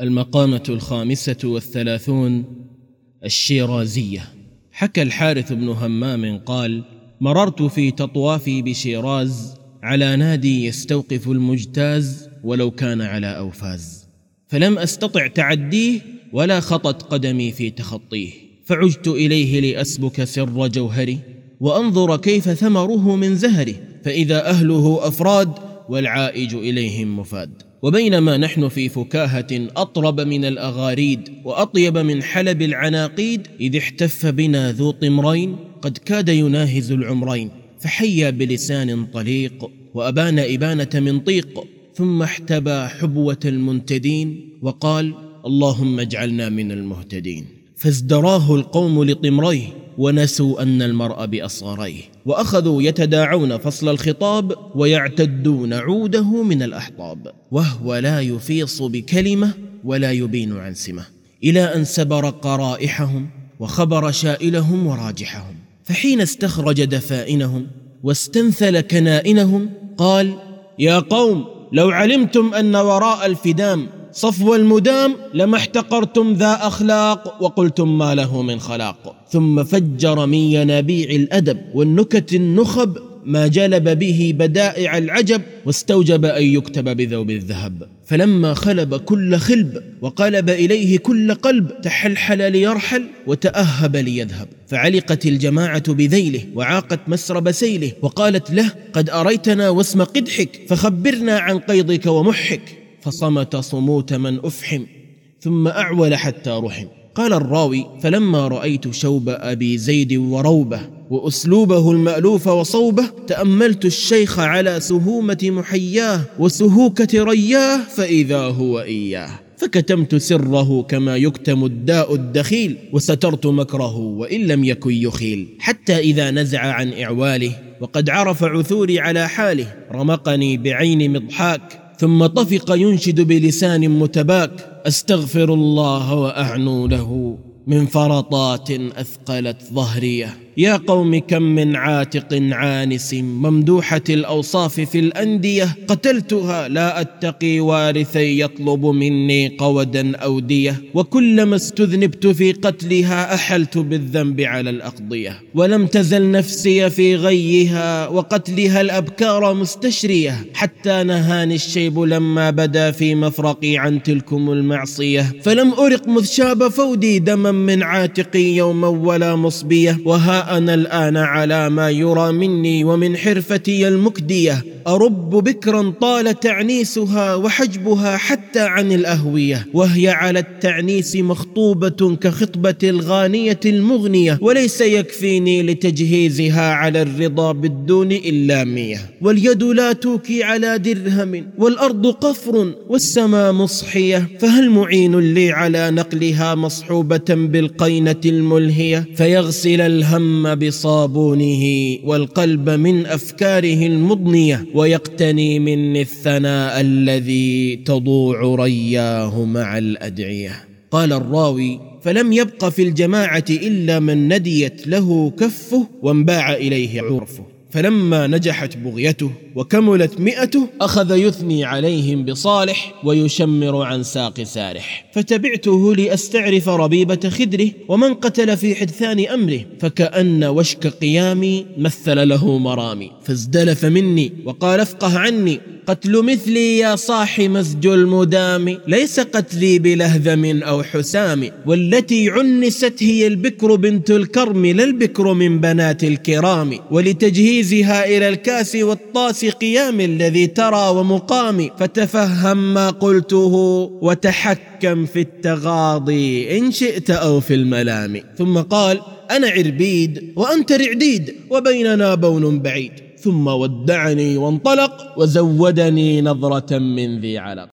المقامة الخامسة والثلاثون الشيرازية. حكى الحارث بن همام قال مررت في تطوافي بشيراز على نادي يستوقف المجتاز ولو كان على أوفاز. فلم أستطع تعديه ولا خطت قدمي في تخطيه. فعجت إليه لأسبك سر جوهري وأنظر كيف ثمره من زهره فإذا أهله أفراد والعائج إليهم مفاد. وبينما نحن في فكاهة أطرب من الأغاريد وأطيب من حلب العناقيد إذ احتف بنا ذو طمرين قد كاد يناهز العمرين فحيا بلسان طليق وأبان إبانة من طيق ثم احتبى حبوة المنتدين وقال اللهم اجعلنا من المهتدين. فازدراه القوم لطمريه ونسوا أن المرء بأصغريه وأخذوا يتداعون فصل الخطاب ويعتدون عوده من الاحطاب وهو لا يفيص بكلمة ولا يبين عن سمة إلى أن سبر قرائحهم وخبر شائلهم وراجحهم فحين استخرج دفائنهم واستنثل كنائنهم قال يا قوم لو علمتم أن وراء الفدام صفو المدام لما احتقرتم ذا أخلاق وقلتم ما له من خلاق. ثم فجر من ينابيع الأدب والنكت النخب ما جلب به بدائع العجب واستوجب أن يكتب بذوب الذهب. فلما خلب كل خلب وقلب إليه كل قلب تحلحل ليرحل وتأهب ليذهب. فعلقت الجماعة بذيله وعاقت مسرب سيله وقالت له قد أريتنا واسم قدحك فخبرنا عن قيضك ومحك. فصمت صموت من أفحم ثم أعول حتى رحم. قال الراوي فلما رأيت شوب أبي زيد وروبة وأسلوبه المألوف وصوبه تأملت الشيخ على سهومة محياه وسهوكة رياه فإذا هو إياه. فكتمت سره كما يكتم الداء الدخيل وسترت مكره وإن لم يكن يخيل. حتى إذا نزع عن إعواله وقد عرف عثوري على حاله رمقني بعين مضحاك ثم طفق ينشد بلسان متباك أستغفر الله واعنو له من فرطات أثقلت ظهريه. يا قوم كم من عاتق عانس ممدوحة الأوصاف في الأندية قتلتها. لا أتقي وارثي يطلب مني قودا أو دية. وكلما استذنبت في قتلها أحلت بالذنب على الأقضية. ولم تزل نفسي في غيها وقتلها الأبكار مستشرية. حتى نهاني الشيب لما بدا في مفرقي عن تلكم المعصية. فلم أرق مذ شاب فودي دما من عاتقي يوما ولا مصبية. وها أنا الآن على ما يرى مني ومن حرفتي المكدية. أرب بكرا طال تعنيسها وحجبها حتى عن الأهوية وهي على التعنيس مخطوبة كخطبة الغانية المغنية وليس يكفيني لتجهيزها على الرضا بالدون إلا مية واليد لا توكي على درهم والأرض قفر والسماء مصحية فهل معين لي على نقلها مصحوبة بالقينة الملهية؟ فيغسل الهم بصابونه والقلب من أفكاره المضنية ويقتني مني الثناء الذي تضوع رياه مع الأدعية. قال الراوي فلم يبق في الجماعة إلا من نديت له كفه وانباع إليه عرفه. فلما نجحت بغيته وكملت مئته أخذ يثني عليهم بصالح ويشمر عن ساق سارح. فتبعته لأستعرف ربيبة خدره ومن قتل في حدثان أمره فكأن وشك قيامي مثل له مرامي. فازدلف مني وقال افقه عني قتل مثلي يا صاح مزج المدام. ليس قتلي بلهذم أو حسام. والتي عنست هي البكر بنت الكرم لا البكر من بنات الكرام. ولتجهيزها إلى الكاس والطاس قيام الذي ترى ومقام. فتفهم ما قلته وتحكم في التغاضي إن شئت أو في الملام. ثم قال أنا عربيد وأنت رعديد وبيننا بون بعيد. ثم ودعني وانطلق وزودني نظرة من ذي علق.